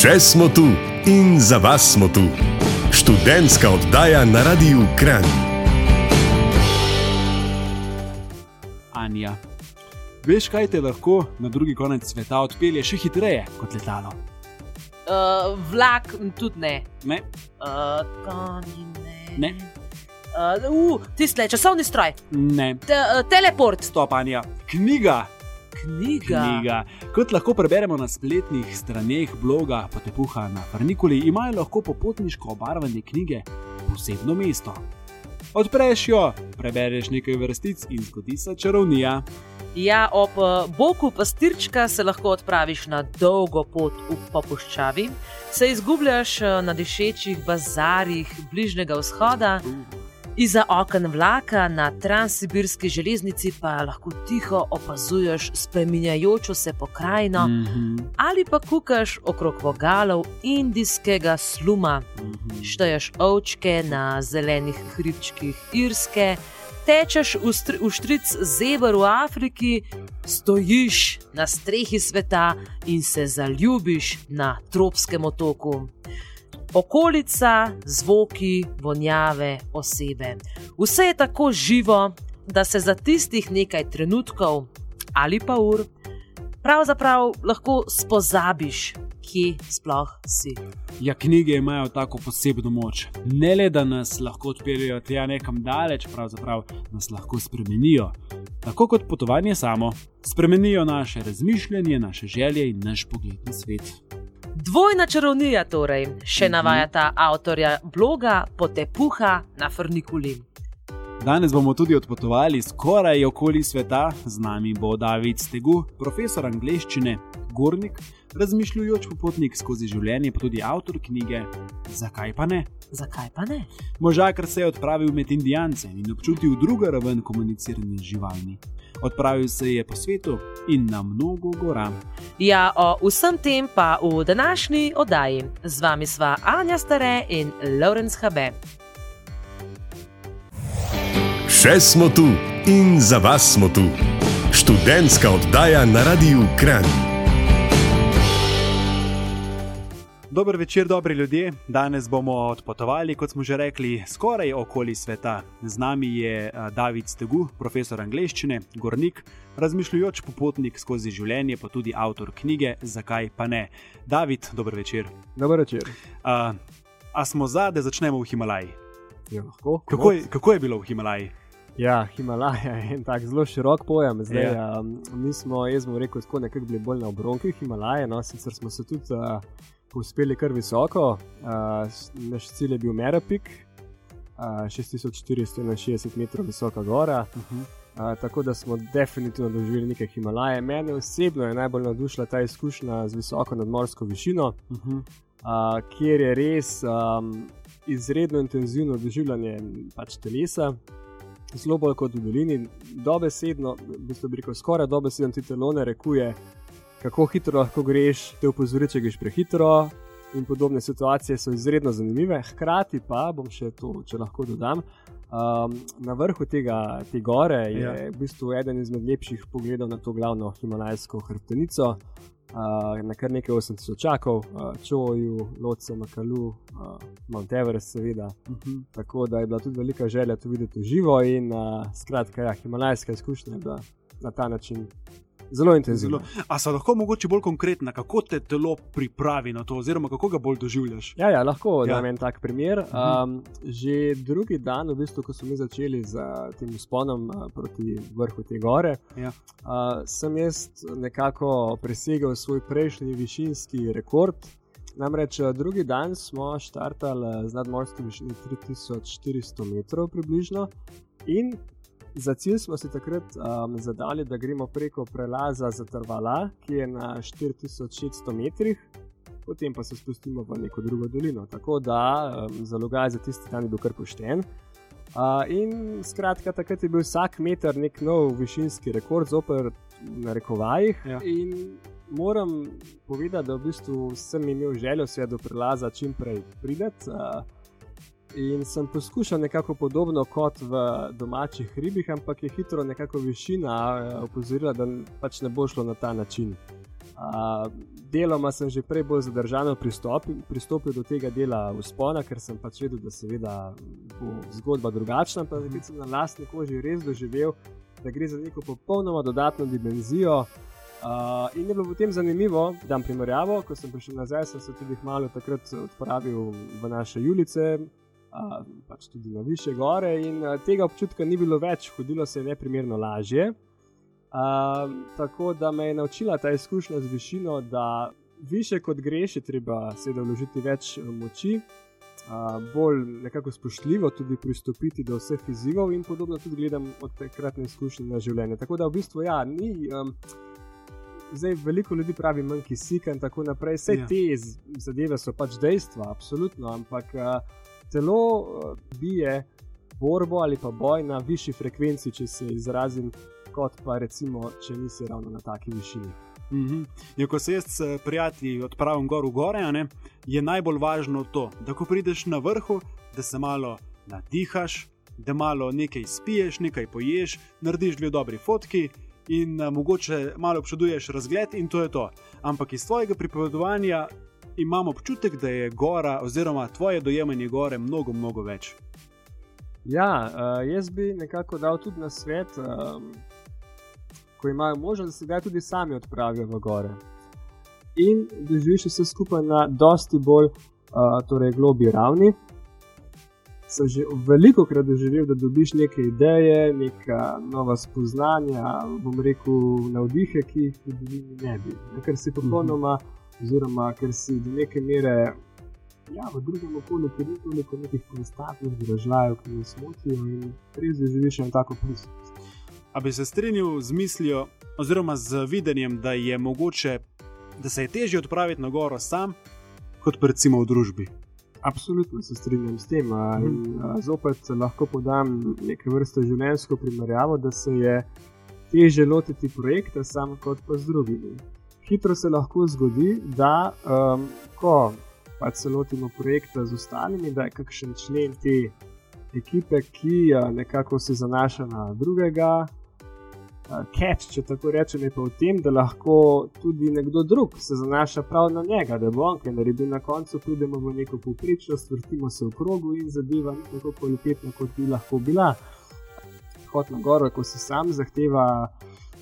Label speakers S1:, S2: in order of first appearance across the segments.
S1: Še smo tu in za vas smo tu. Študentska oddaja na Radiu Kran.
S2: Anja. Veš, kaj te lahko na drugi konec sveta odpelje še hitreje kot letalo?
S3: Uh, vlak tudi ne.
S2: Ne?
S3: Uh, konji ne.
S2: Ne.
S3: Uh, uh, Tiste, časovni stroj,
S2: Ne.
S3: Te, uh, teleport,
S2: Stop, Anja. Knjiga.
S3: Knjiga.
S2: Knjiga. Kot lahko preberemo na spletnih straneh bloga Potepuha na Farnikuli, imajo lahko popotniško obarvane knjige posebno mesto. Odpreš jo, prebereš nekaj vrstic in zgodi se čarovnija.
S3: Ja, ob uh, boku pastirčka se lahko odpraviš na dolgo pot v popuščavi, se izgubljaš uh, na dišečih bazarjih Bližnjega vzhoda, Iza oken vlaka na transsibirski železnici pa lahko tiho opazuješ spreminjajočo se pokrajino
S2: Mhm,
S3: ali pa kukaš okrog vogalov indijskega sluma.
S2: mhm.
S3: Šteješ ovčke na zelenih hribčkih Irske, tečeš v, str v štric zebr v Afriki, stojiš na strehi sveta in se zaljubiš na tropskem otoku. Okolica, zvoki, vonjave, osebe. Vse je tako živo, da se za tistih nekaj trenutkov ali pa ur pravzaprav lahko spozabiš, kje sploh si.
S2: Ja, knjige imajo tako posebno moč. Ne le, da nas lahko odpeljejo tja nekam daleč, pravzaprav nas lahko spremenijo. Tako kot potovanje samo, spremenijo naše razmišljanje, naše želje in naš pogled na svet.
S3: Dvojna čarovnija, torej, še
S2: Mhm.
S3: navajata avtorja bloga Potepuha na Frnikuli.
S2: Danes bomo tudi odpotovali skoraj okoli sveta, z nami bo David Stegu, profesor angleščine, gornik, razmišljujoč popotnik skozi življenje, pa tudi avtor knjige Zakaj pa ne?
S3: Zakaj pa ne?
S2: Možakar se je odpravil med Indijance in občutil drugo raven komuniciranja z živalmi. Odpravil se je po svetu in na mnogo gora.
S3: Ja, o vsem tem pa v današnji oddaji. Z vami sva Anja Stare in Lorenz Habe.
S1: Še smo tu in za vas smo tu. Študentska oddaja na Radiu Kran.
S2: Dober večer, dobri ljudje. Danes bomo odpotovali, kot smo že rekli, skoraj okoli sveta. Z nami je a, David Stegu, profesor angleščine, gornik, razmišljujoč popotnik skozi življenje, pa tudi avtor knjige Zakaj pa ne. David, dober večer.
S4: Dober večer.
S2: A, a smo za, da začnemo v Himalaji?
S4: Ja, lahko.
S2: Kako je, kako je bilo v Himalaji?
S4: Ja, Himalaja je en tak zelo širok pojem. Zdaj,
S2: Ja.
S4: ja. um, mi smo, jaz bom rekel, tako nekako bili bolj na obronkih Himalaje, no, sicer smo se tudi uh, uspeli kar visoko. Uh, naš cilj je bil Merapik, uh, 6461 metrov visoka gora.
S2: Uh -huh.
S4: Uh, tako da smo definitivno doživeli nekaj Himalaje. Mene osebno je najbolj navdušila ta izkušnja z visoko nadmorsko višino.
S2: Uh -huh.
S4: uh, kjer je res um, izredno intenzivno doživljanje pač telesa, zelo bolj kot v dolini. Dobesedno, v bistvu bi rekel, skoraj dobesedno ti telo ne rekuje, kako hitro lahko greš, te opozori, če greš prehitro. In podobne situacije so izredno zanimive, hkrati pa bom še to, če lahko dodam. Um, na vrhu tega, te gore je
S2: Ja.
S4: v bistvu eden izmed lepših pogledov na to glavno himalajsko hrbtenico, uh, na kar nekaj 8000 čakov, uh, Čoju, Loce, Makalu, uh, Mount Everest, seveda.
S2: Uh -huh.
S4: Tako da je bila tudi velika želja to videti v živo in uh, skratka, ja, himalajska izkušnja je bila na ta način zelo intenzivna.
S2: Zelo. A so lahko mogoče bolj konkretna, kako te telo pripravi na to, oziroma kako ga bolj doživljaš?
S4: Ja, ja, lahko
S2: Ja.
S4: dam en tak primer.
S2: Mhm.
S4: Um, že drugi dan, v bistvu, ko smo mi začeli z uh, tem sponom uh, proti vrhu te gore,
S2: Ja.
S4: uh, sem jaz nekako presegel svoj prejšnji višinski rekord. Namreč drugi dan smo štartali z nadmorske višine 3400 metrov približno in za cilj smo si takrat um, zadali, da gremo preko prelaza Zatrvala, ki je na 4600 metrih potem pa se spustimo v neko drugo dolino. Tako da um, zalogaj za tisti dan je bil kar pošten. Uh, in skratka, takrat je bil vsak meter nek nov višinski rekord, zoper na rekovajih.
S2: Ja.
S4: In moram povedati, da v bistvu sem imel željo se do prelaza čim prej prideti. Uh, In sem poskušal nekako podobno kot v domačih ribih, ampak je hitro nekako višina opozorila, da pač ne bo šlo na ta način. Uh, deloma sem že prej bolj zadržano pristopil, pristopil do tega dela vzpona, ker sem pač vedel, da seveda bo zgodba drugačna. Pa zdaj sem na lastni koži res doživel, da gre za neko popolnoma dodatno dimenzijo. Uh, in je bilo potem zanimivo, da dam primerjavo, ko sem prišel nazaj, sem se tudi malo takrat odpravil v naše ulice, uh, pač tudi na više gore. In uh, tega občutka ni bilo več, hodilo se je neprimerno lažje. Uh, tako da me je naučila ta izkušnja z višino, da više kot greš, je treba seveda vložiti več eh, moči, uh, bolj nekako spoštljivo tudi pristopiti do vseh izzivov in podobno tudi gledam od takratne izkušnje na življenje. Tako da v bistvu ja, ni. Um, Zdaj, veliko ljudi pravi, manj kisik in tako naprej. Vse ja. te zadeve so pač dejstva, absolutno, ampak uh, telo uh, bije borbo ali pa boj na višji frekvenci, če se izrazim kot pa recimo, če nisi ravno na taki višini.
S2: Mm -hmm. ja, ko se jaz s prijatelji odpravim gor v gore, ne, je najbolj važno to, da ko prideš na vrhu, da se malo nadihaš, da malo nekaj spiješ, nekaj poješ, narediš dve dobri fotki in a, mogoče malo občuduješ razgled, in to je to. Ampak iz tvojega pripovedovanja imam občutek, da je gora, oziroma tvoje dojemanje gore, mnogo, mnogo več.
S4: Ja, uh, jaz bi nekako dal tudi na svet. Um, ko imajo možnost, da se ga tudi sami odpravijo v gore. In doživiš vse skupaj na dosti bolj uh, torej globi ravni. Sem že veliko krat doživel, da dobiš neke ideje, neka nova spoznanja, bom rekel, navdihe, ki jih v divjini ne bi. Ker si popolnoma, oziroma ker si do neke mere ja, v drugem okolju, ni toliko nekih konstantnih držav, ki nas motijo in res doživiš eno tako prisotnost.
S2: A bi se strinjal z mislijo, oziroma z videnjem, da je mogoče, da se je težje odpraviti na goro sam, kot recimo v družbi?
S4: Absolutno se strinjam s tem. Mhm. In zopet lahko podam neke vrste življenjsko primerjavo, da se je teže lotiti projekta sam kot pa z drugimi. Hitro se lahko zgodi, da um, ko pa se lotimo projekta z ostalimi, da je kakšen člen te ekipe, ki nekako se zanaša na drugega, catch, če tako rečem, je pa v tem, da lahko tudi nekdo drug se zanaša prav na njega, da bo on kaj naredil na koncu, pridemo v neko povprečnost, vrtimo se v krogu in zadeva ni tako kvalitetna, kot bi lahko bila. Hod na goro, ko se sam zahteva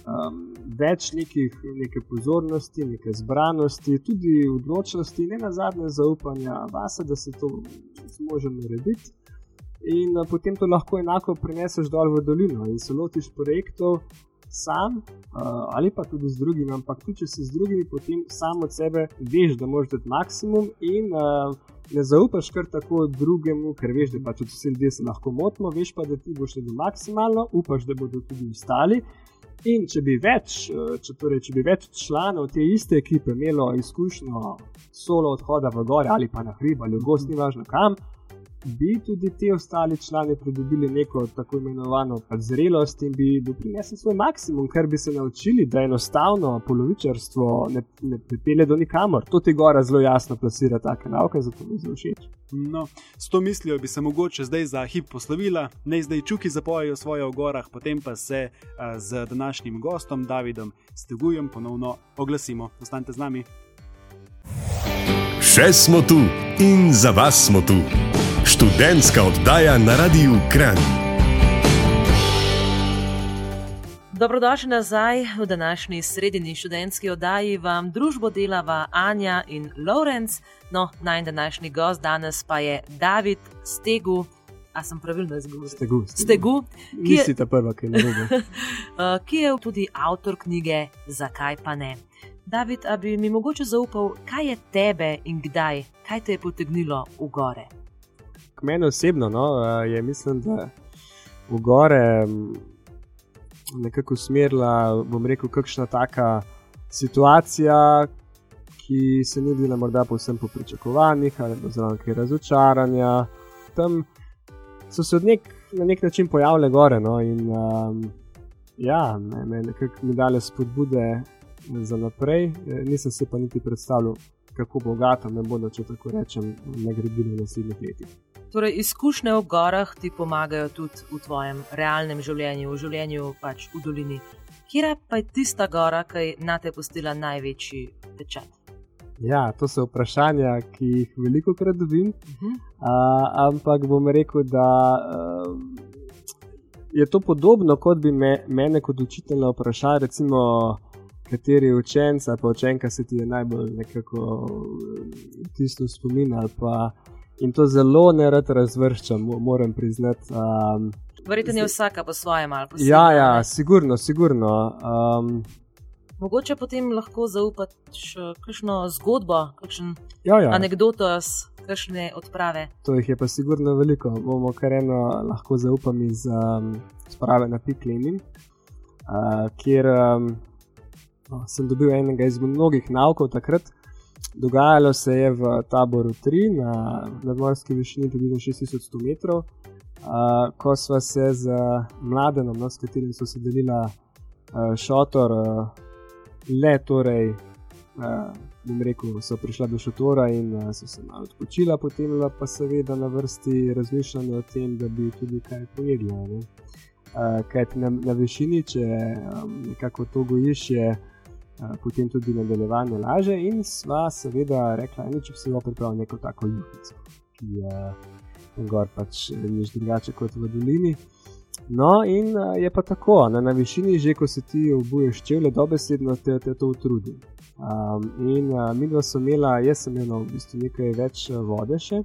S4: um, več nekih, neke pozornosti, neke zbranosti, tudi odločnosti, ne na zadnje zaupanja vase, da se to zmože narediti. In uh, potem to lahko enako prineseš dol v dolino in se lotiš projektov, sam uh, ali pa tudi z drugimi, ampak tudi če si z drugimi, potem samo od sebe veš, da moraš dati maksimum in uh, ne zaupaš kar tako drugemu, ker veš, da pač vsi ljudje se lahko motimo, veš pa, da ti boš naredil maksimalno, upaš, da bodo tudi ostali. In če bi več, če, torej, če bi več članov te iste ekipe imelo izkušnjo solo odhoda v gore ali pa na hrib ali v gost, ni važno kam, bi tudi ti ostali člani pridobili neko tako imenovano zrelost in bi doprinesli svoj maksimum, ker bi se naučili, da enostavno polovičarstvo ne, ne pripelje do nikamor. To ti gora zelo jasno plasira take nauke, zato mi zelo všeč.
S2: No, s to mislijo bi se mogoče zdaj za hip poslovila, ne zdaj čuki zapojejo svoje v gorah, potem pa se a, z današnjim gostom Davidom Stegujem ponovno oglasimo. Ostanite z nami.
S1: Še smo tu in za vas smo tu študentska oddaja na Radiu Kran.
S3: Dobrodošli nazaj v današnji sredini študentski oddaji. Vam družbo delava Anja in Lorenz. No, naj današnji gost danes pa je David Stegu. A sem pravilno izgovoril?
S4: Stegu.
S3: Stegu
S4: ki, je, prva, ki,
S3: ki je tudi avtor knjige Zakaj pa ne. David, a bi mi mogoče zaupal, kaj je tebe in kdaj, kaj te je potegnilo v gore?
S4: Meni osebno no, je, mislim, da v gore nekako usmerila, bom rekel, kakšna taka situacija, ki se ni bila morda povsem po pričakovanjih ali zelo nekaj razočaranja. Tam so se nek, na nek način pojavile gore no, in um, ja, me, me nekako mi dale spodbude za naprej, nisem se pa niti predstavljal. Kako bogato me bodo, če tako rečem, nagradili v naslednjih letih.
S3: Torej, izkušnje v gorah ti pomagajo tudi v tvojem realnem življenju, v življenju pač v dolini. Kje pa je tista gora, ki je na te postila največji pečat?
S4: Ja, to so vprašanja, ki jih veliko krat dobim.
S3: Uh -huh.
S4: Uh, ampak bom rekel, da uh, je to podobno, kot bi me, mene kot učitelj vprašal, recimo, kateri učenec ali pa učenka se ti je najbolj nekako tisto spomin. In to zelo ne rad razvrščam, moram priznati. Um,
S3: Verjetno je vsaka po svojem ali po svojem.
S4: Ja, ja, sigurno, sigurno. Um,
S3: Mogoče potem lahko zaupaš kakšno zgodbo, kakšno
S4: ja, ja.
S3: anegdoto, kakšne odprave.
S4: To jih je pa sigurno veliko. Bomo kar eno lahko zaupam iz um, sprave na Piklini, uh, kjer um, no, sem dobil enega izmed mnogih naukov takrat. Dogajalo se je v taboru 3 na nadmorski višini približno 6100 metrov, uh, ko smo se z mladenom, no, s katerim so se delila uh, šotor. Uh, le torej, uh, rekel, so prišla do šotora in uh, so se malo odpočila, potem pa seveda na vrsti razmišljanje o tem, da bi tudi kaj pojedla. Uh, kaj na, na višini, če um, nekako to gojiš, je potem tudi nadaljevanje laže. In sva seveda rekla, da če se lahko pripravil neko tako juhico, ki je uh, gor pač nič drugače kot v dolini. No, in uh, je pa tako, ne, na višini, že ko se ti obuješ čevlje, dobesedno te, te to utrudi. Um, in uh, mi dva smo imela, jaz sem imela v bistvu nekaj več vode še,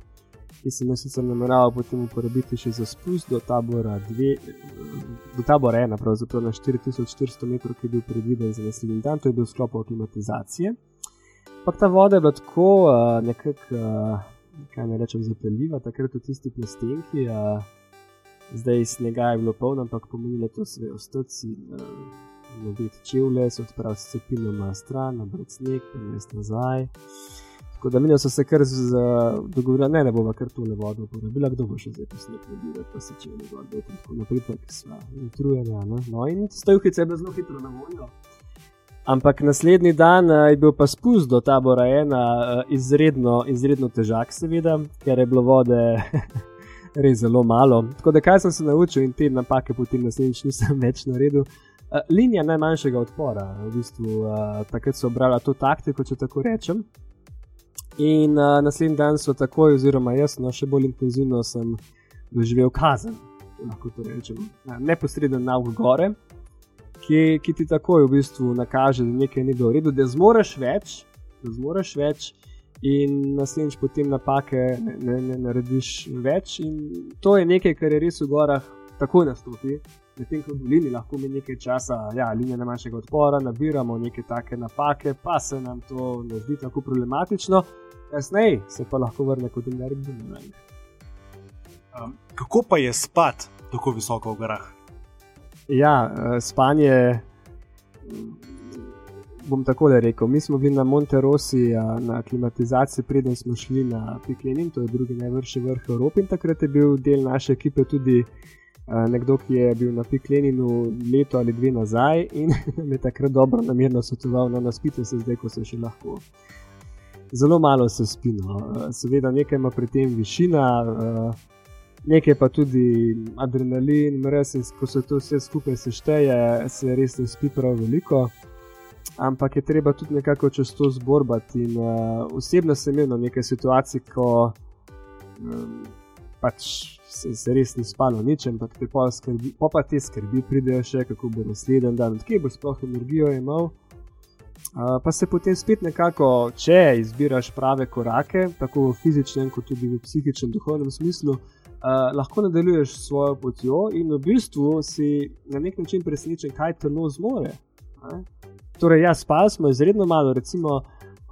S4: ki sem jo sicer nameraval potem uporabiti še za spust do tabora 2, do tabora 1, pravzaprav na 4400 metrov, ki je bil predviden za naslednji dan, to je bil sklop avtomatizacije. Ampak ta voda je bila tako uh, nekako, uh, kaj ne rečem, zapeljiva, takrat v tisti plastenki. Uh, zdaj snega je bilo polno, ampak pomenilo to sve ostoci, nobiti čevlje, se odpraviti s cepinoma stran, nabrati sneg, prenesti nazaj. Tako da minilo so se kar dogovorili, ne, ne bomo kar tole vodo uporabili, kdo bo še zdaj to sneg nabiral, pa se čevlje vodo, in tako naprej, tako sva utrujena. No, no in stojkice je bilo zelo hitro na voljo. Ampak naslednji dan je bil pa spust do tabora ena izredno, izredno težak, seveda, ker je bilo vode res zelo malo. Tako da, kaj sem se naučil in te napake potem naslednjič nisem več naredil. Uh, linija najmanjšega odpora, v bistvu uh, takrat so obrala to taktiko, če tako rečem. In uh, naslednji dan so takoj, oziroma jaz, no še bolj intenzivno sem doživel kazen, lahko to rečem, neposreden nauk gore, ki, ki ti takoj v bistvu nakaže, da nekaj ni bilo v redu, da zmoreš več, da zmoreš več in naslednjič potem napake ne, ne, ne narediš več. In to je nekaj, kar je res v gorah tako nastopi. Medtem ko v dolini lahko mi nekaj časa, ja, linija najmanjšega odpora, nabiramo neke take napake, pa se nam to ne zdi tako problematično, kasneje se pa lahko vrne kot in naredi.
S2: Um, kako pa je spat tako visoko v gorah?
S4: Ja, eh, spanje bom tako rekel. Mi smo bili na Monterosi na klimatizaciji, preden smo šli na Piklenin, to je drugi najvršji vrh Evrope. In takrat je bil del naše ekipe tudi nekdo, ki je bil na Pikleninu leto ali dve nazaj in je takrat dobro namerno svetoval, no, nas spite se zdaj, ko se še lahko. Zelo malo se spino, seveda nekaj ima pri tem višina, nekaj pa tudi adrenalin, mres, ko se to vse skupaj sešteje, se res ne spi prav veliko ampak je treba tudi nekako čez to zborbati. In, uh, osebno sem imel nekaj situacij, ko um, pač se, se res ni spalo nič, ampak te pa, skrbi, pa, pa te skrbi, pridejo še kako bo naslednji dan, kje bo sploh energijo imel. Pa se potem spet nekako, če izbiraš prave korake, tako v fizičnem, kot tudi v psihičnem, duhovnem smislu, uh, lahko nadaljuješ svojo potjo in v bistvu si na nek način presenečen, kaj telo zmore. Uh, Torej, ja, spali smo izredno malo, recimo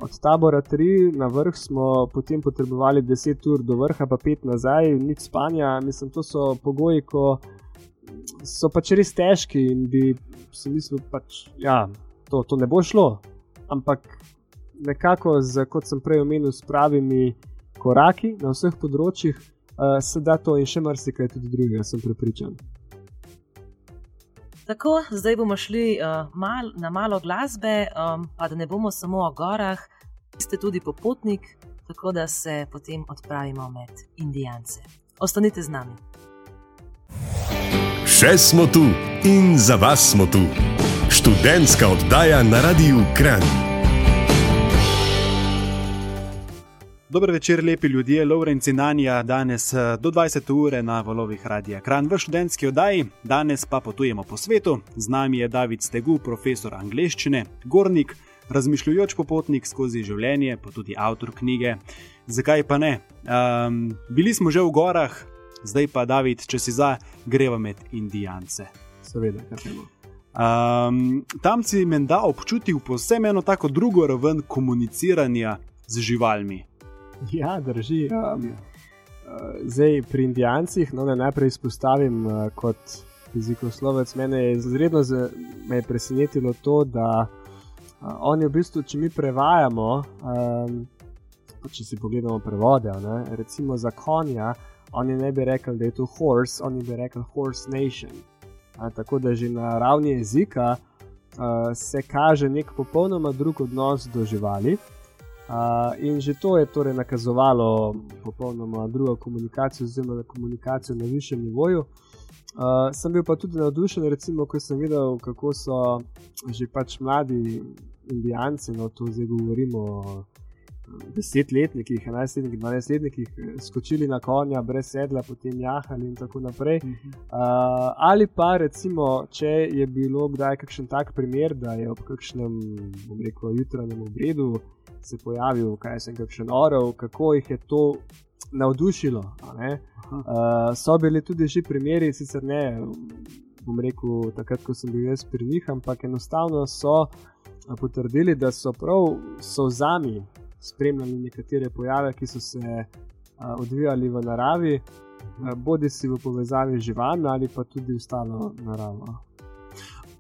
S4: od tabora 3 na vrh smo potem potrebovali 10 ur do vrha, pa 5 nazaj, nič spanja. Mislim, to so pogoji, ko so pač res težki in bi si mislil, da pač, ja, to, to ne bo šlo. Ampak nekako, z, kot sem prej omenil, s pravimi koraki na vseh področjih, uh, se da to in še marsikaj tudi drugega, sem prepričan.
S3: Tako, zdaj bomo šli uh, mal, na malo glasbe, um, pa da ne bomo samo o gorah, ste tudi popotnik, tako da se potem odpravimo med Indijance. Ostanite z nami.
S1: Še smo tu in za vas smo tu. Študentska oddaja na Radiu Kran.
S2: Dober večer, lepi ljudje, Lovrenc in Anja, danes eh, do 20. ure na valovih Radia Kran v študentski oddaji, danes pa potujemo po svetu. Z nami je David Stegu, profesor angleščine, gornik, razmišljujoč popotnik skozi življenje, pa tudi avtor knjige. Zakaj pa ne? Um, bili smo že v gorah, zdaj pa, David, če si za, greva med Indijance.
S4: Seveda, kaj temo.
S2: Um, tam si menda občutil posebno eno tako drugo raven komuniciranja z živalmi.
S4: Ja, drži. Um, zdaj pri Indijancih, no, ne najprej izpostavim uh, kot jezikoslovec, mene je izredno me je presenetilo to, da uh, oni v bistvu, če mi prevajamo, um, če si pogledamo prevode, ne, recimo za konja, oni ne bi rekli, da je to horse, oni bi rekli horse nation. Tako da že na ravni jezika a, se kaže nek popolnoma drug odnos do živali. Uh, in že to je torej nakazovalo popolnoma drugo komunikacijo, oziroma komunikacijo na višjem nivoju. Uh, sem bil pa tudi navdušen, recimo, ko sem videl, kako so že pač mladi Indijanci, no to zdaj govorimo desetletnikih, enajstletnikih, dvanajstletnikih eh, skočili na konja, brez sedla, potem jahali in tako naprej. Uh -huh. uh, ali pa recimo, če je bilo kdaj kakšen tak primer, da je ob kakšnem, bom rekel, jutranjem obredu se pojavil, kaj sem kakšen orel, kako jih je to. Navdušilo. Uh, so bili tudi že primeri, sicer ne, bom rekel, takrat, ko sem bil jaz pri njih, ampak enostavno so potrdili, da so prav so zami spremljali nekatere pojave, ki so se uh, odvijali v naravi, uh, bodi si v povezavi z živalmi ali pa tudi ostalo naravo.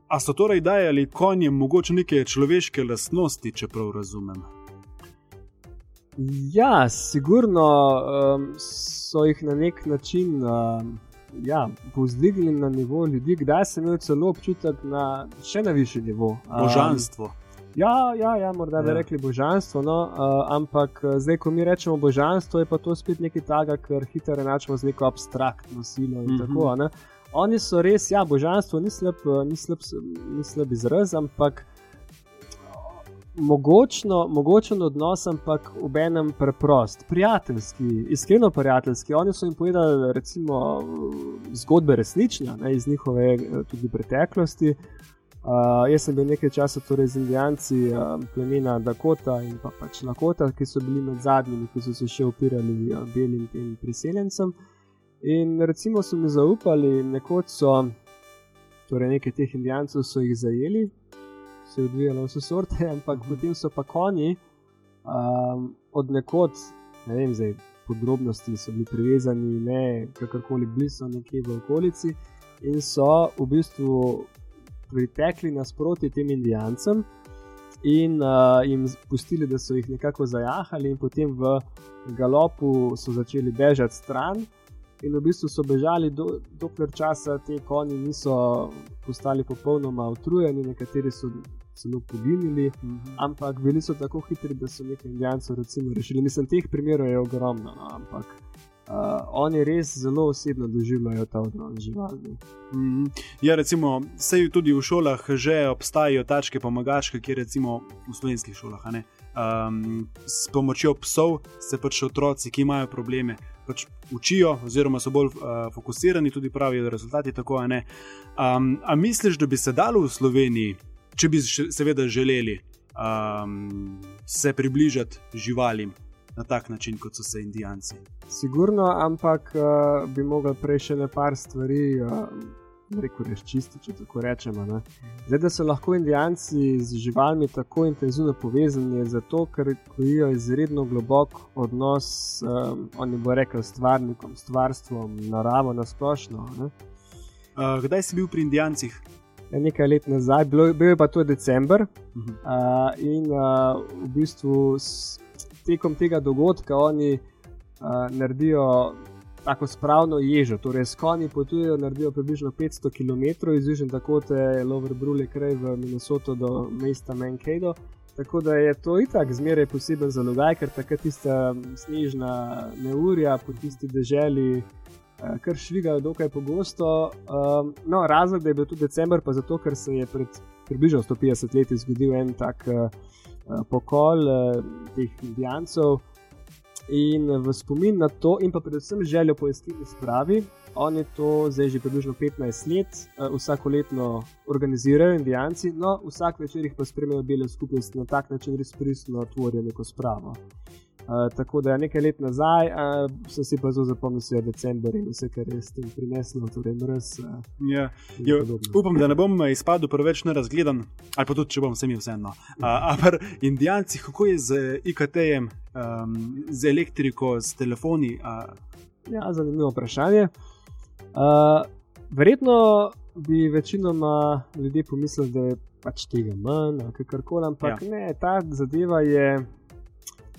S2: A so torej dajali konjem mogoče neke človeške lastnosti, če prav razumem?
S4: Ja, sigurno um, so jih na nek način um, ja, povzdignili na nivo ljudi, kdaj sem imel celo občutek na še na višji nivo.
S2: Božanstvo.
S4: Ja, ja, ja morda bi ja. rekli božanstvo, no, uh, ampak eh, zdaj, ko mi rečemo božanstvo, je pa to spet nekaj takega, kar hitro enačimo z neko abstraktno silo. Mm -hmm. tako, ne? Oni so res, ja, božanstvo ni slab, eh, ni slab, ni slab izraz, ampak mogočno, mogočen odnos, ampak v enem preprost, prijateljski, iskreno prijateljski. Oni so jim povedali, recimo, zgodbe resnične, ne, iz njihove tudi preteklosti. Uh, jaz sem bil nekaj časa torej z Indijanci, uh, plemena Dakota in pa pač Lakota, ki so bili med zadnjimi, ki so se še opirali uh, belim in priseljencem. In recimo so mi zaupali, nekoč so, torej nekaj teh Indijancev so jih zajeli, se je odvijalo vse sorte, ampak potem so pa konji um, od nekod, ne vem zdaj. Podrobnosti so bili privezani, ne kakorkoli blizu, nekje v okolici, in so v bistvu pritekli nasproti tem Indijancem in uh, jim pustili, da so jih nekako zajahali, in potem v galopu so začeli bežati stran. In v bistvu so bežali, do, dokler časa te konji niso postali popolnoma utrujeni, nekateri so celo poginili, mm -hmm. ampak bili so tako hitri, da so nekaj Indijancev rešili. Mislim, teh primerov je ogromno, no, ampak uh, oni res zelo osebno doživljajo ta odnos z živalmi.
S2: Mm. Ja, recimo, sej tudi v šolah že obstajajo tačke pomagačke, kjer recimo v slovenskih šolah. Um, s pomočjo psov se pač otroci, ki imajo probleme, pač učijo, oziroma so bolj uh, fokusirani, tudi pravijo, da rezultati tako. Um, a misliš, da bi se dalo v Sloveniji, če bi seveda želeli, um, se približati živalim, na tak način, kot so se Indijanci.
S4: Sigurno, ampak uh, bi mogli prej še ne par stvari. Uh, Reko reči čisto, če tako rečemo. Ne. Zdaj, da so lahko Indijanci z živalmi tako intenzivno povezani, je zato, ker kojijo izredno globok odnos, um, oni bo rekel, stvarnikom, stvarstvom, naravo na splošno.
S2: Uh, kdaj si bil pri Indijancih?
S4: Nekaj let nazaj, bil, bil je pa to decembr. Uh -huh. uh, in uh, v bistvu tekom tega dogodka oni uh, naredijo tako spravno ježo. Torej, s konji potujejo, naredijo približno 500 km iz Južne Dakote, Lover Brule, kraj v Minnesoto do mesta Mankato. Tako da je to itak zmeraj poseben za lugaj, ker takrat tista snežna neurja po tisti deželi. Kar švigajo dokaj pogosto. Um, no, razlog, da je bil tudi decembr, pa zato, ker se je pred približno 150 let zgodil en tak uh, pokol uh, teh indijancev. In v spomin na to, in pa predvsem željo po iskini spravi, oni to zdaj že približno 15 let, uh, vsako leto organizirajo, indijanci, no vsak večer jih pa spremljajo bele skupnosti na tak način, res pristno tvorijo neko spravo. Uh, tako da nekaj let nazaj uh, sem si pa zelo zapomnil, da je decembr in vse, kar je s tem prineslo, torej mrz. Uh,
S2: ja. jo, upam, da ne bom izpadel preveč nerazgledan, ali pa tudi, če bom vsem vseeno. Uh, ampak indijanci, kako je z IKT-jem, um, z elektriko, z telefoni? Uh...
S4: Ja, zanimivo vprašanje. Uh, verjetno bi večinoma ljudi pomislili, da je pač tega manj, kakorkoli, ampak ja. ne, ta zadeva je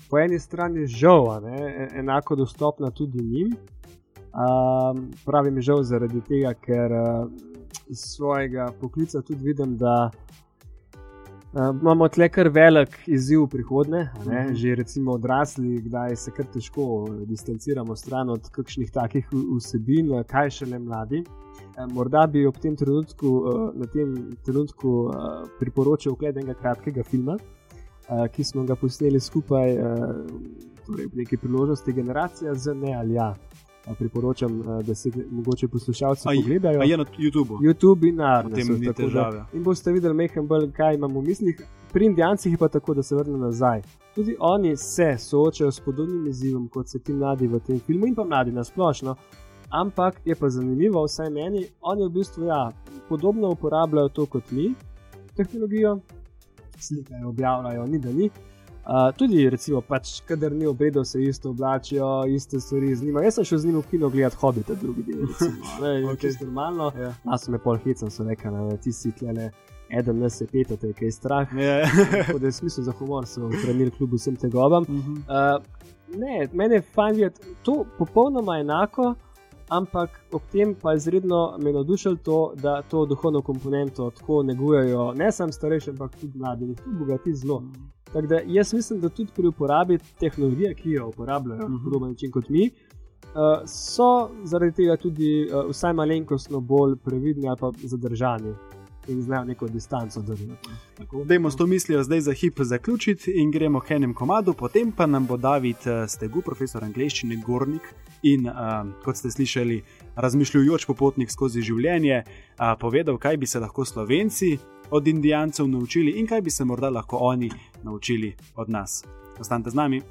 S4: po eni strani žal, ne, e, enako dostopna tudi njim. Um, pravim žal zaradi tega, ker uh, iz svojega poklica tudi vidim, da uh, imamo tle kar velik izziv v prihodnje. Mm -hmm. Že recimo odrasli, kdaj se kar težko distanciramo stran od kakšnih takih vsebin, kaj še ne mladi. Morda bi ob tem trenutku, na tem trenutku priporočil ogled enega kratkega filma, uh, ki smo ga posneli skupaj, uh, torej v neki priložnosti, generacija z ne ali ja. Priporočam, da se mogoče poslušalci pogledajo.
S2: Je na YouTubu.
S4: YouTube in na
S2: težave.
S4: In boste videli, mehen bolj, kaj imamo v mislih. Pri Indijancih je pa tako, da se vrne nazaj. Tudi oni se soočajo s podobnim izzivom, kot se ti mladi v tem filmu in pa mladi na splošno. Ampak je pa zanimivo, vsaj meni, oni v bistvu ja, podobno uporabljajo to kot mi, tehnologijo, slikajo, objavljajo, ni da ni. Uh, tudi, recimo, pač, kadar ni obredo, se isto oblačijo, iste stvari z njima. Jaz sem šel z njim v kino gledati hobite, drugi del. Ne, okay. Čisto normalno. Yeah. Ja. Jaz sem pol hecam, so rekli, da ti si tle. Eden nas je peta, te je strah.
S2: Yeah.
S4: Ja. da je smisel za humor, sem v premjer klubu vsem tegobam. Uh -huh. uh, ne, meni je fajn videti, to popolnoma enako ampak ob tem pa je izredno me navdušilo to, da to duhovno komponento tako negujejo ne samo starejši, ampak tudi mladi, tudi bogati zelo. Tako da jaz mislim, da tudi pri uporabi tehnologije, ki jo uporabljajo na mhm. podoben način kot mi, uh, so zaradi tega tudi uh, vsaj malenkostno bolj previdni ali pa zadržani in znajo neko distanco držati.
S2: Dajmo s to mislijo zdaj za hip zaključiti in gremo k enem komadu, potem pa nam bo David eh, Stegu, profesor angleščine, gornik in, uh, kot ste slišali, razmišljujoč popotnik skozi življenje, uh, povedal, kaj bi se lahko slovenci od indijancev naučili in kaj bi se morda lahko oni naučili od nas. Ostanite z nami.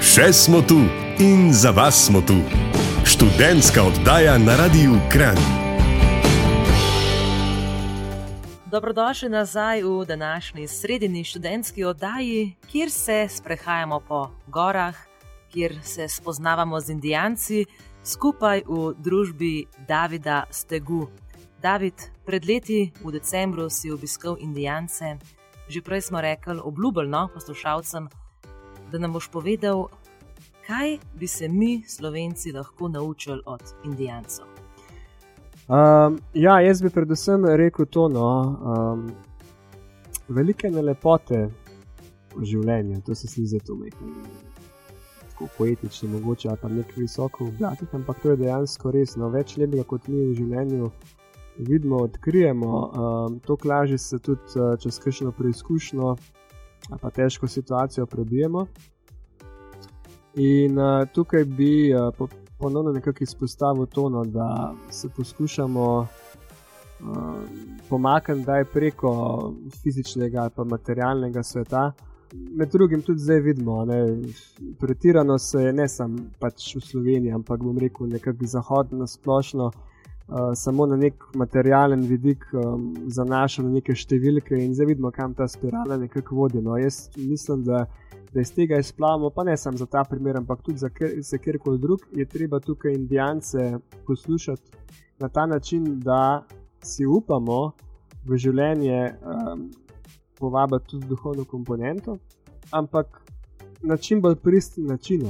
S1: Še smo tu in za vas smo tu. Študentska oddaja na Radiu Kran.
S3: Dobrodošli nazaj v današnji sredini študentski oddaji, kjer se sprehajamo po gorah, kjer se spoznavamo z Indijanci, skupaj v družbi Davida Stegu. David, pred leti v decembru si obiskal Indijance, že prej smo rekli, obljubljeno poslušalcem, da nam boš povedal, kaj bi se mi, Slovenci, lahko naučili od Indijancev.
S4: Um, ja, jaz bi predvsem rekel to, no, um, velike lepote v življenju, to se sliši zelo tako poetično, mogoče pa nekaj visoko v blatih, ampak to je dejansko res. No, več lepega kot mi v življenju vidimo, odkrijemo. Um, to kaže se tudi uh, čez kakšno preizkušnjo, pa težko situacijo prebijemo. In uh, tukaj bi uh, ponovno nekako izpostavil to, no, da se poskušamo uh, pomakniti preko fizičnega ali materialnega sveta. Med drugim tudi zdaj vidimo, da pretirano se je ne samo pač v Sloveniji, ampak bom rekel nekako zahodno splošno. Uh, samo na nek materialen vidik um, zanašamo na neke številke, in zdaj vidimo, kam ta spirala nekako vodi. No, jaz mislim, da da iz tega izplavamo, pa ne samo za ta primer, ampak tudi za, za kjerkoli drug, je treba tukaj indijance poslušati na ta način, da si upamo v življenje um, povabiti tudi duhovno komponento, ampak na čim bolj pristen način.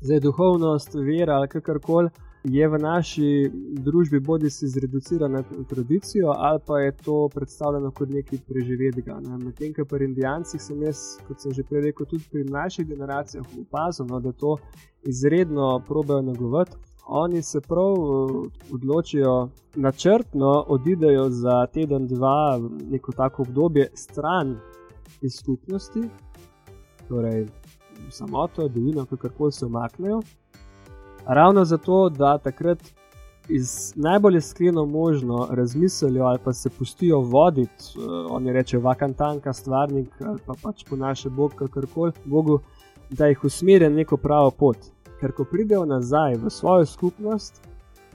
S4: Zdaj, duhovnost, vera ali kakorkoli je v naši družbi bodi si zreducirana na tradicijo, ali pa je to predstavljeno kot nekaj preživetega. Ne. Medtem, ko pri Indijancih sem jaz, kot sem že prej rekel, tudi pri mlajših generacijah opazil, no, da to izredno probejo negovati. oni se prav uh, odločijo, načrtno odidejo za teden, dva, neko tako obdobje, stran iz skupnosti, torej samoto, dolino, kako se omaknejo. Ravno zato, da takrat iz najbolj iskreno možno razmislijo ali pa se pustijo voditi, uh, oni rečejo, vakantanka, stvarnik ali pa pač po naše Bog, kakorkoli, Bogu, da jih usmeri neko pravo pot. Ker ko pridejo nazaj v svojo skupnost,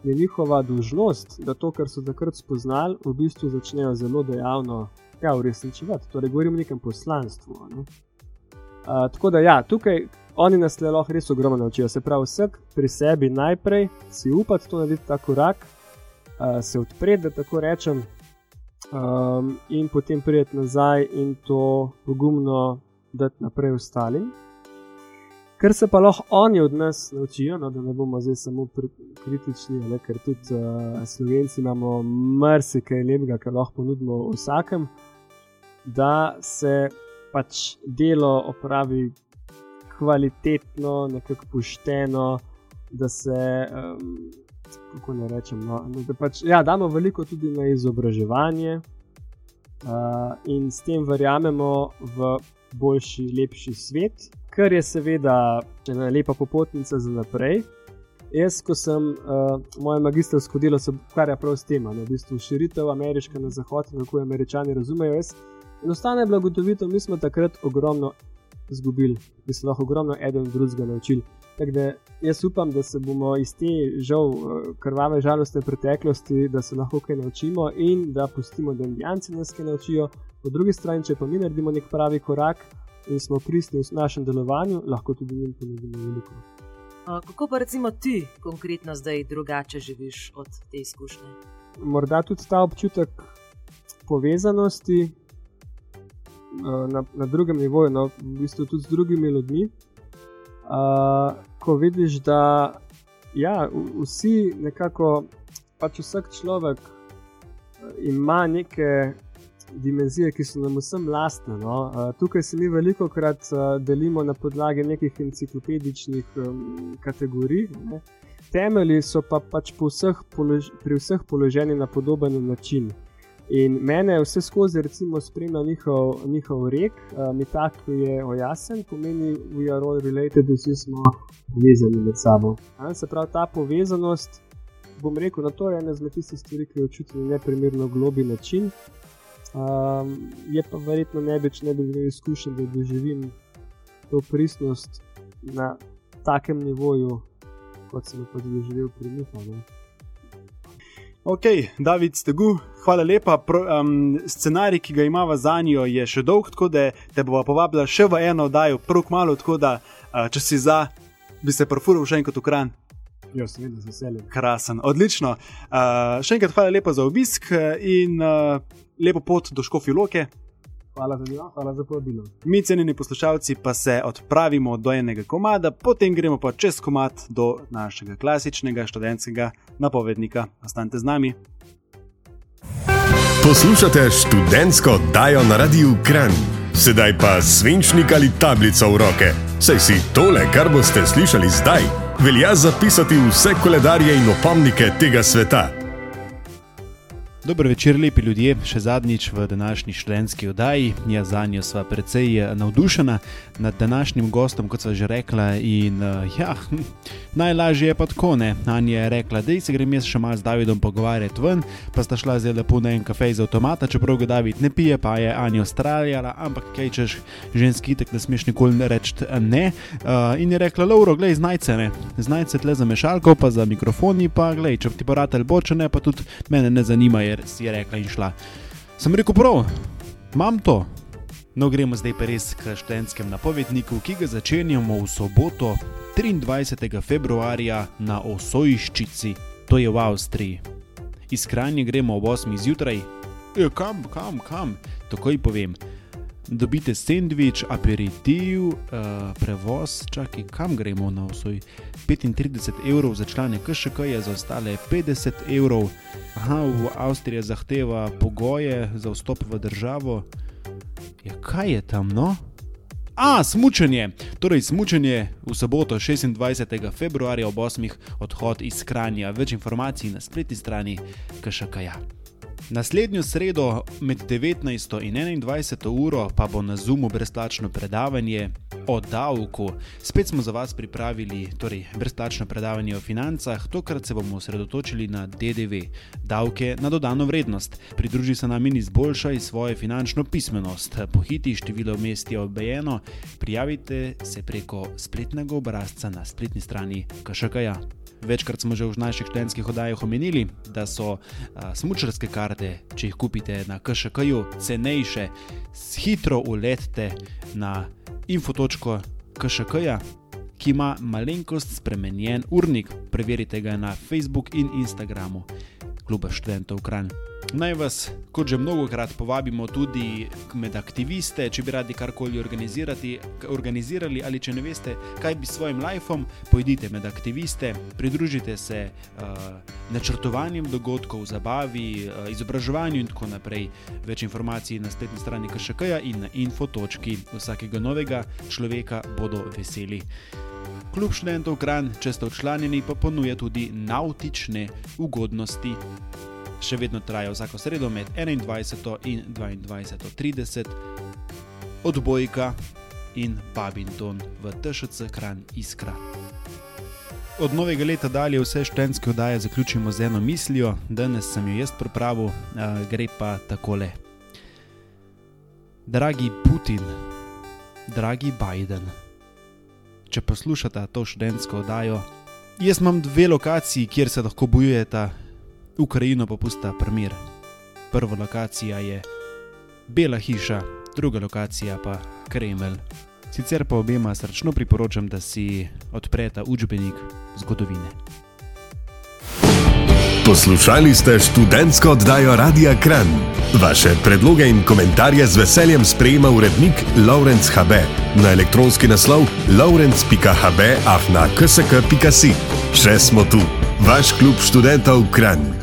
S4: je njihova dužnost, da to, kar so takrat spoznali, v bistvu začnejo zelo dejavno ja, uresničevati. Torej, govorim o nekem poslanstvu. Ne? Uh, tako da, ja, tukaj oni nas le lahko res ogromno naučijo. Se pravi, vsak pri sebi najprej si upati to narediti ta korak, uh, se odpreti, da tako rečem, um, in potem prijeti nazaj in to pogumno dati naprej ostalim. Kar se pa lahko oni od nas naučijo, no, da ne bomo zdaj samo kritični, ne, ker tudi uh, slovenci imamo marsikaj lepega, kar lahko ponudimo vsakem, da se pač delo opravi kvalitetno, nekako pošteno, da se, um, kako ne rečem, no, da pač, ja, damo veliko tudi na izobraževanje uh, in s tem verjamemo v boljši, lepši svet kar je seveda ena lepa popotnica za naprej. Jaz, ko sem uh, moje magistrsko delo, se ukvarjal prav s tem, v bistvu širitev ameriške na zahod in kako američani razumejo. Jaz enostavno je bilo gotovito, mi smo takrat ogromno izgubili, bi se lahko ogromno eden drugega naučili. Tako da jaz upam, da se bomo iz te žal eh, krvave žalostne preteklosti, da se lahko kaj naučimo in da pustimo, da indijanci nas kaj naučijo. Po drugi strani, če pa mi naredimo nek pravi korak, in smo pristni v našem delovanju, lahko tudi njim ponudimo veliko.
S3: Kako pa recimo ti konkretno zdaj drugače živiš od te izkušnje?
S4: Morda tudi ta občutek povezanosti na, na drugem nivoju, no, v bistvu tudi z drugimi ljudmi. Uh, ko vidiš, da ja, vsi nekako, pač vsak človek ima neke dimenzije, ki so nam vsem lastne. No? Uh, tukaj se mi veliko krat uh, delimo na podlagi nekih enciklopedičnih um, kategorij. Ne? Temelji so pa pač vseh polož pri vseh položeni na podoben način. In mene vse skozi recimo, spremlja njihov, njihov rek, uh, mi tako je ojasen, pomeni, da we are all related, vsi smo povezani med sabo. A, se pravi, ta povezanost, bom rekel, da to je ena izmed tistih stvari, ki jo čutim na neprimerno globi način. Um, je pa verjetno ne bi, če ne bi imel izkušenj, da doživim to pristnost na takem nivoju, kot sem pa doživel pri njih.
S2: Ok, David Stegu, hvala lepa. Pro, um, scenarij, ki ga imamo za njo, je še dolg, tako da te bomo povabili še v eno oddajo, prav kmalo, tako da uh, če si za, bi se profuril še enkrat v kran.
S4: Ja, seveda, z veseljem.
S2: Krasen, odlično. Uh, še enkrat hvala lepa za obisk in uh, lepo pot do Škofiloke.
S4: Hvala za, hvala za povabilo.
S2: Mi, cenjeni poslušalci, pa se odpravimo do enega komada, potem gremo pa čez komad do našega klasičnega študentskega napovednika. Ostanite z nami.
S1: Poslušate študentsko oddajo na Radiu Kran. Sedaj pa svinčnik ali tablico v roke. Saj si tole, kar boste slišali zdaj velja zapisati vse koledarje in opomnike tega sveta.
S2: Dobro večer, lepi ljudje, še zadnjič v današnji študentski oddaji. Ja, za njo sva precej eh, navdušena nad današnjim gostom, kot sva že rekla. In, uh, ja, najlažje je pa tako, ne. Anja je rekla, da se grem jaz še malo z Davidom pogovarjati ven, pa sta šla zelo lepo na en kafe z avtomata, čeprav ga David ne pije, pa je Anja ustraljala, ampak kaj češ ženski, tako da smeš nikoli reči ne. Uh, in je rekla, Lauro, glej, znajce me, znajce tle za mešalko, pa za mikrofoni, pa glej, če ti poratelj bočene, pa tudi mene ne zanima ker si je rekla in šla. Sem rekel, prav, imam to. No, gremo zdaj pa res k študentskem napovedniku, ki ga začenjamo v soboto, 23. februarja na Osojščici, to je v Avstriji. Iz Kranja gremo ob 8. zjutraj, ja, kam, kam, kam, takoj povem dobite sendvič, aperitiv, uh, prevoz, čakaj, kam gremo na vsoj 35 evrov za člane KŠK, je za ostale 50 evrov. Aha, v Avstriji zahteva pogoje za vstop v državo. Ja, kaj je tam, no?
S5: A, smučanje. Torej, smučanje v soboto, 26. februarja ob 8. odhod iz Kranja. Več informacij na spletni strani KŠKJ. Naslednjo sredo med 19. in 21. uro pa bo na Zoomu brezplačno predavanje o davku. Spet smo za vas pripravili torej, brezplačno predavanje o financah, tokrat se bomo osredotočili na DDV, davke na dodano vrednost. Pridruži se nam in izboljšaj svojo finančno pismenost. Pohiti število mest je obejeno, prijavite se preko spletnega obrazca na spletni strani KŠKJ. Večkrat smo že v naših študentskih oddajah omenili, da so smočarske karte, če jih kupite na KŠK-ju, cenejše, hitro uletite na info.kšk-ja, ki ima malenkost spremenjen urnik. Preverite ga na Facebooku in Instagramu, kluba študentov Kran. Naj vas, kot že mnogo krat, povabimo tudi med aktiviste, če bi radi karkoli organizirali ali če ne veste, kaj bi s svojim lifeom, pojdite med aktiviste, pridružite se uh, načrtovanjem dogodkov, zabavi, uh, izobraževanju in tako naprej. Več informacij na spletni strani KŠK-ja in na infotočki vsakega novega človeka bodo veseli. Klub študentov Kran, če ste odčlanjeni, pa ponuja tudi nautične ugodnosti še vedno traja vsako sredo med 21 in 22:30, odbojka in Babington v TŠC Kran Iskra. Od novega leta dalje vse študentske oddaje zaključimo z eno mislijo, danes sem jo jaz pripravil, gre pa takole. Dragi Putin, dragi Biden, če poslušate to študentsko oddajo, jaz imam dve lokaciji, kjer se lahko bojujete Ukrajino pa pusta primer. Prva lokacija je Bela hiša, druga lokacija pa Kremelj. Sicer pa obema srčno priporočam, da si odpreta učbenik zgodovine.
S1: Poslušali ste študentsko oddajo Radia Kran. Vaše predloge in komentarje z veseljem sprejema urednik Laurence HB na elektronski naslov laurence.hb afna ksk.si. Še smo tu, vaš klub študentov Kran.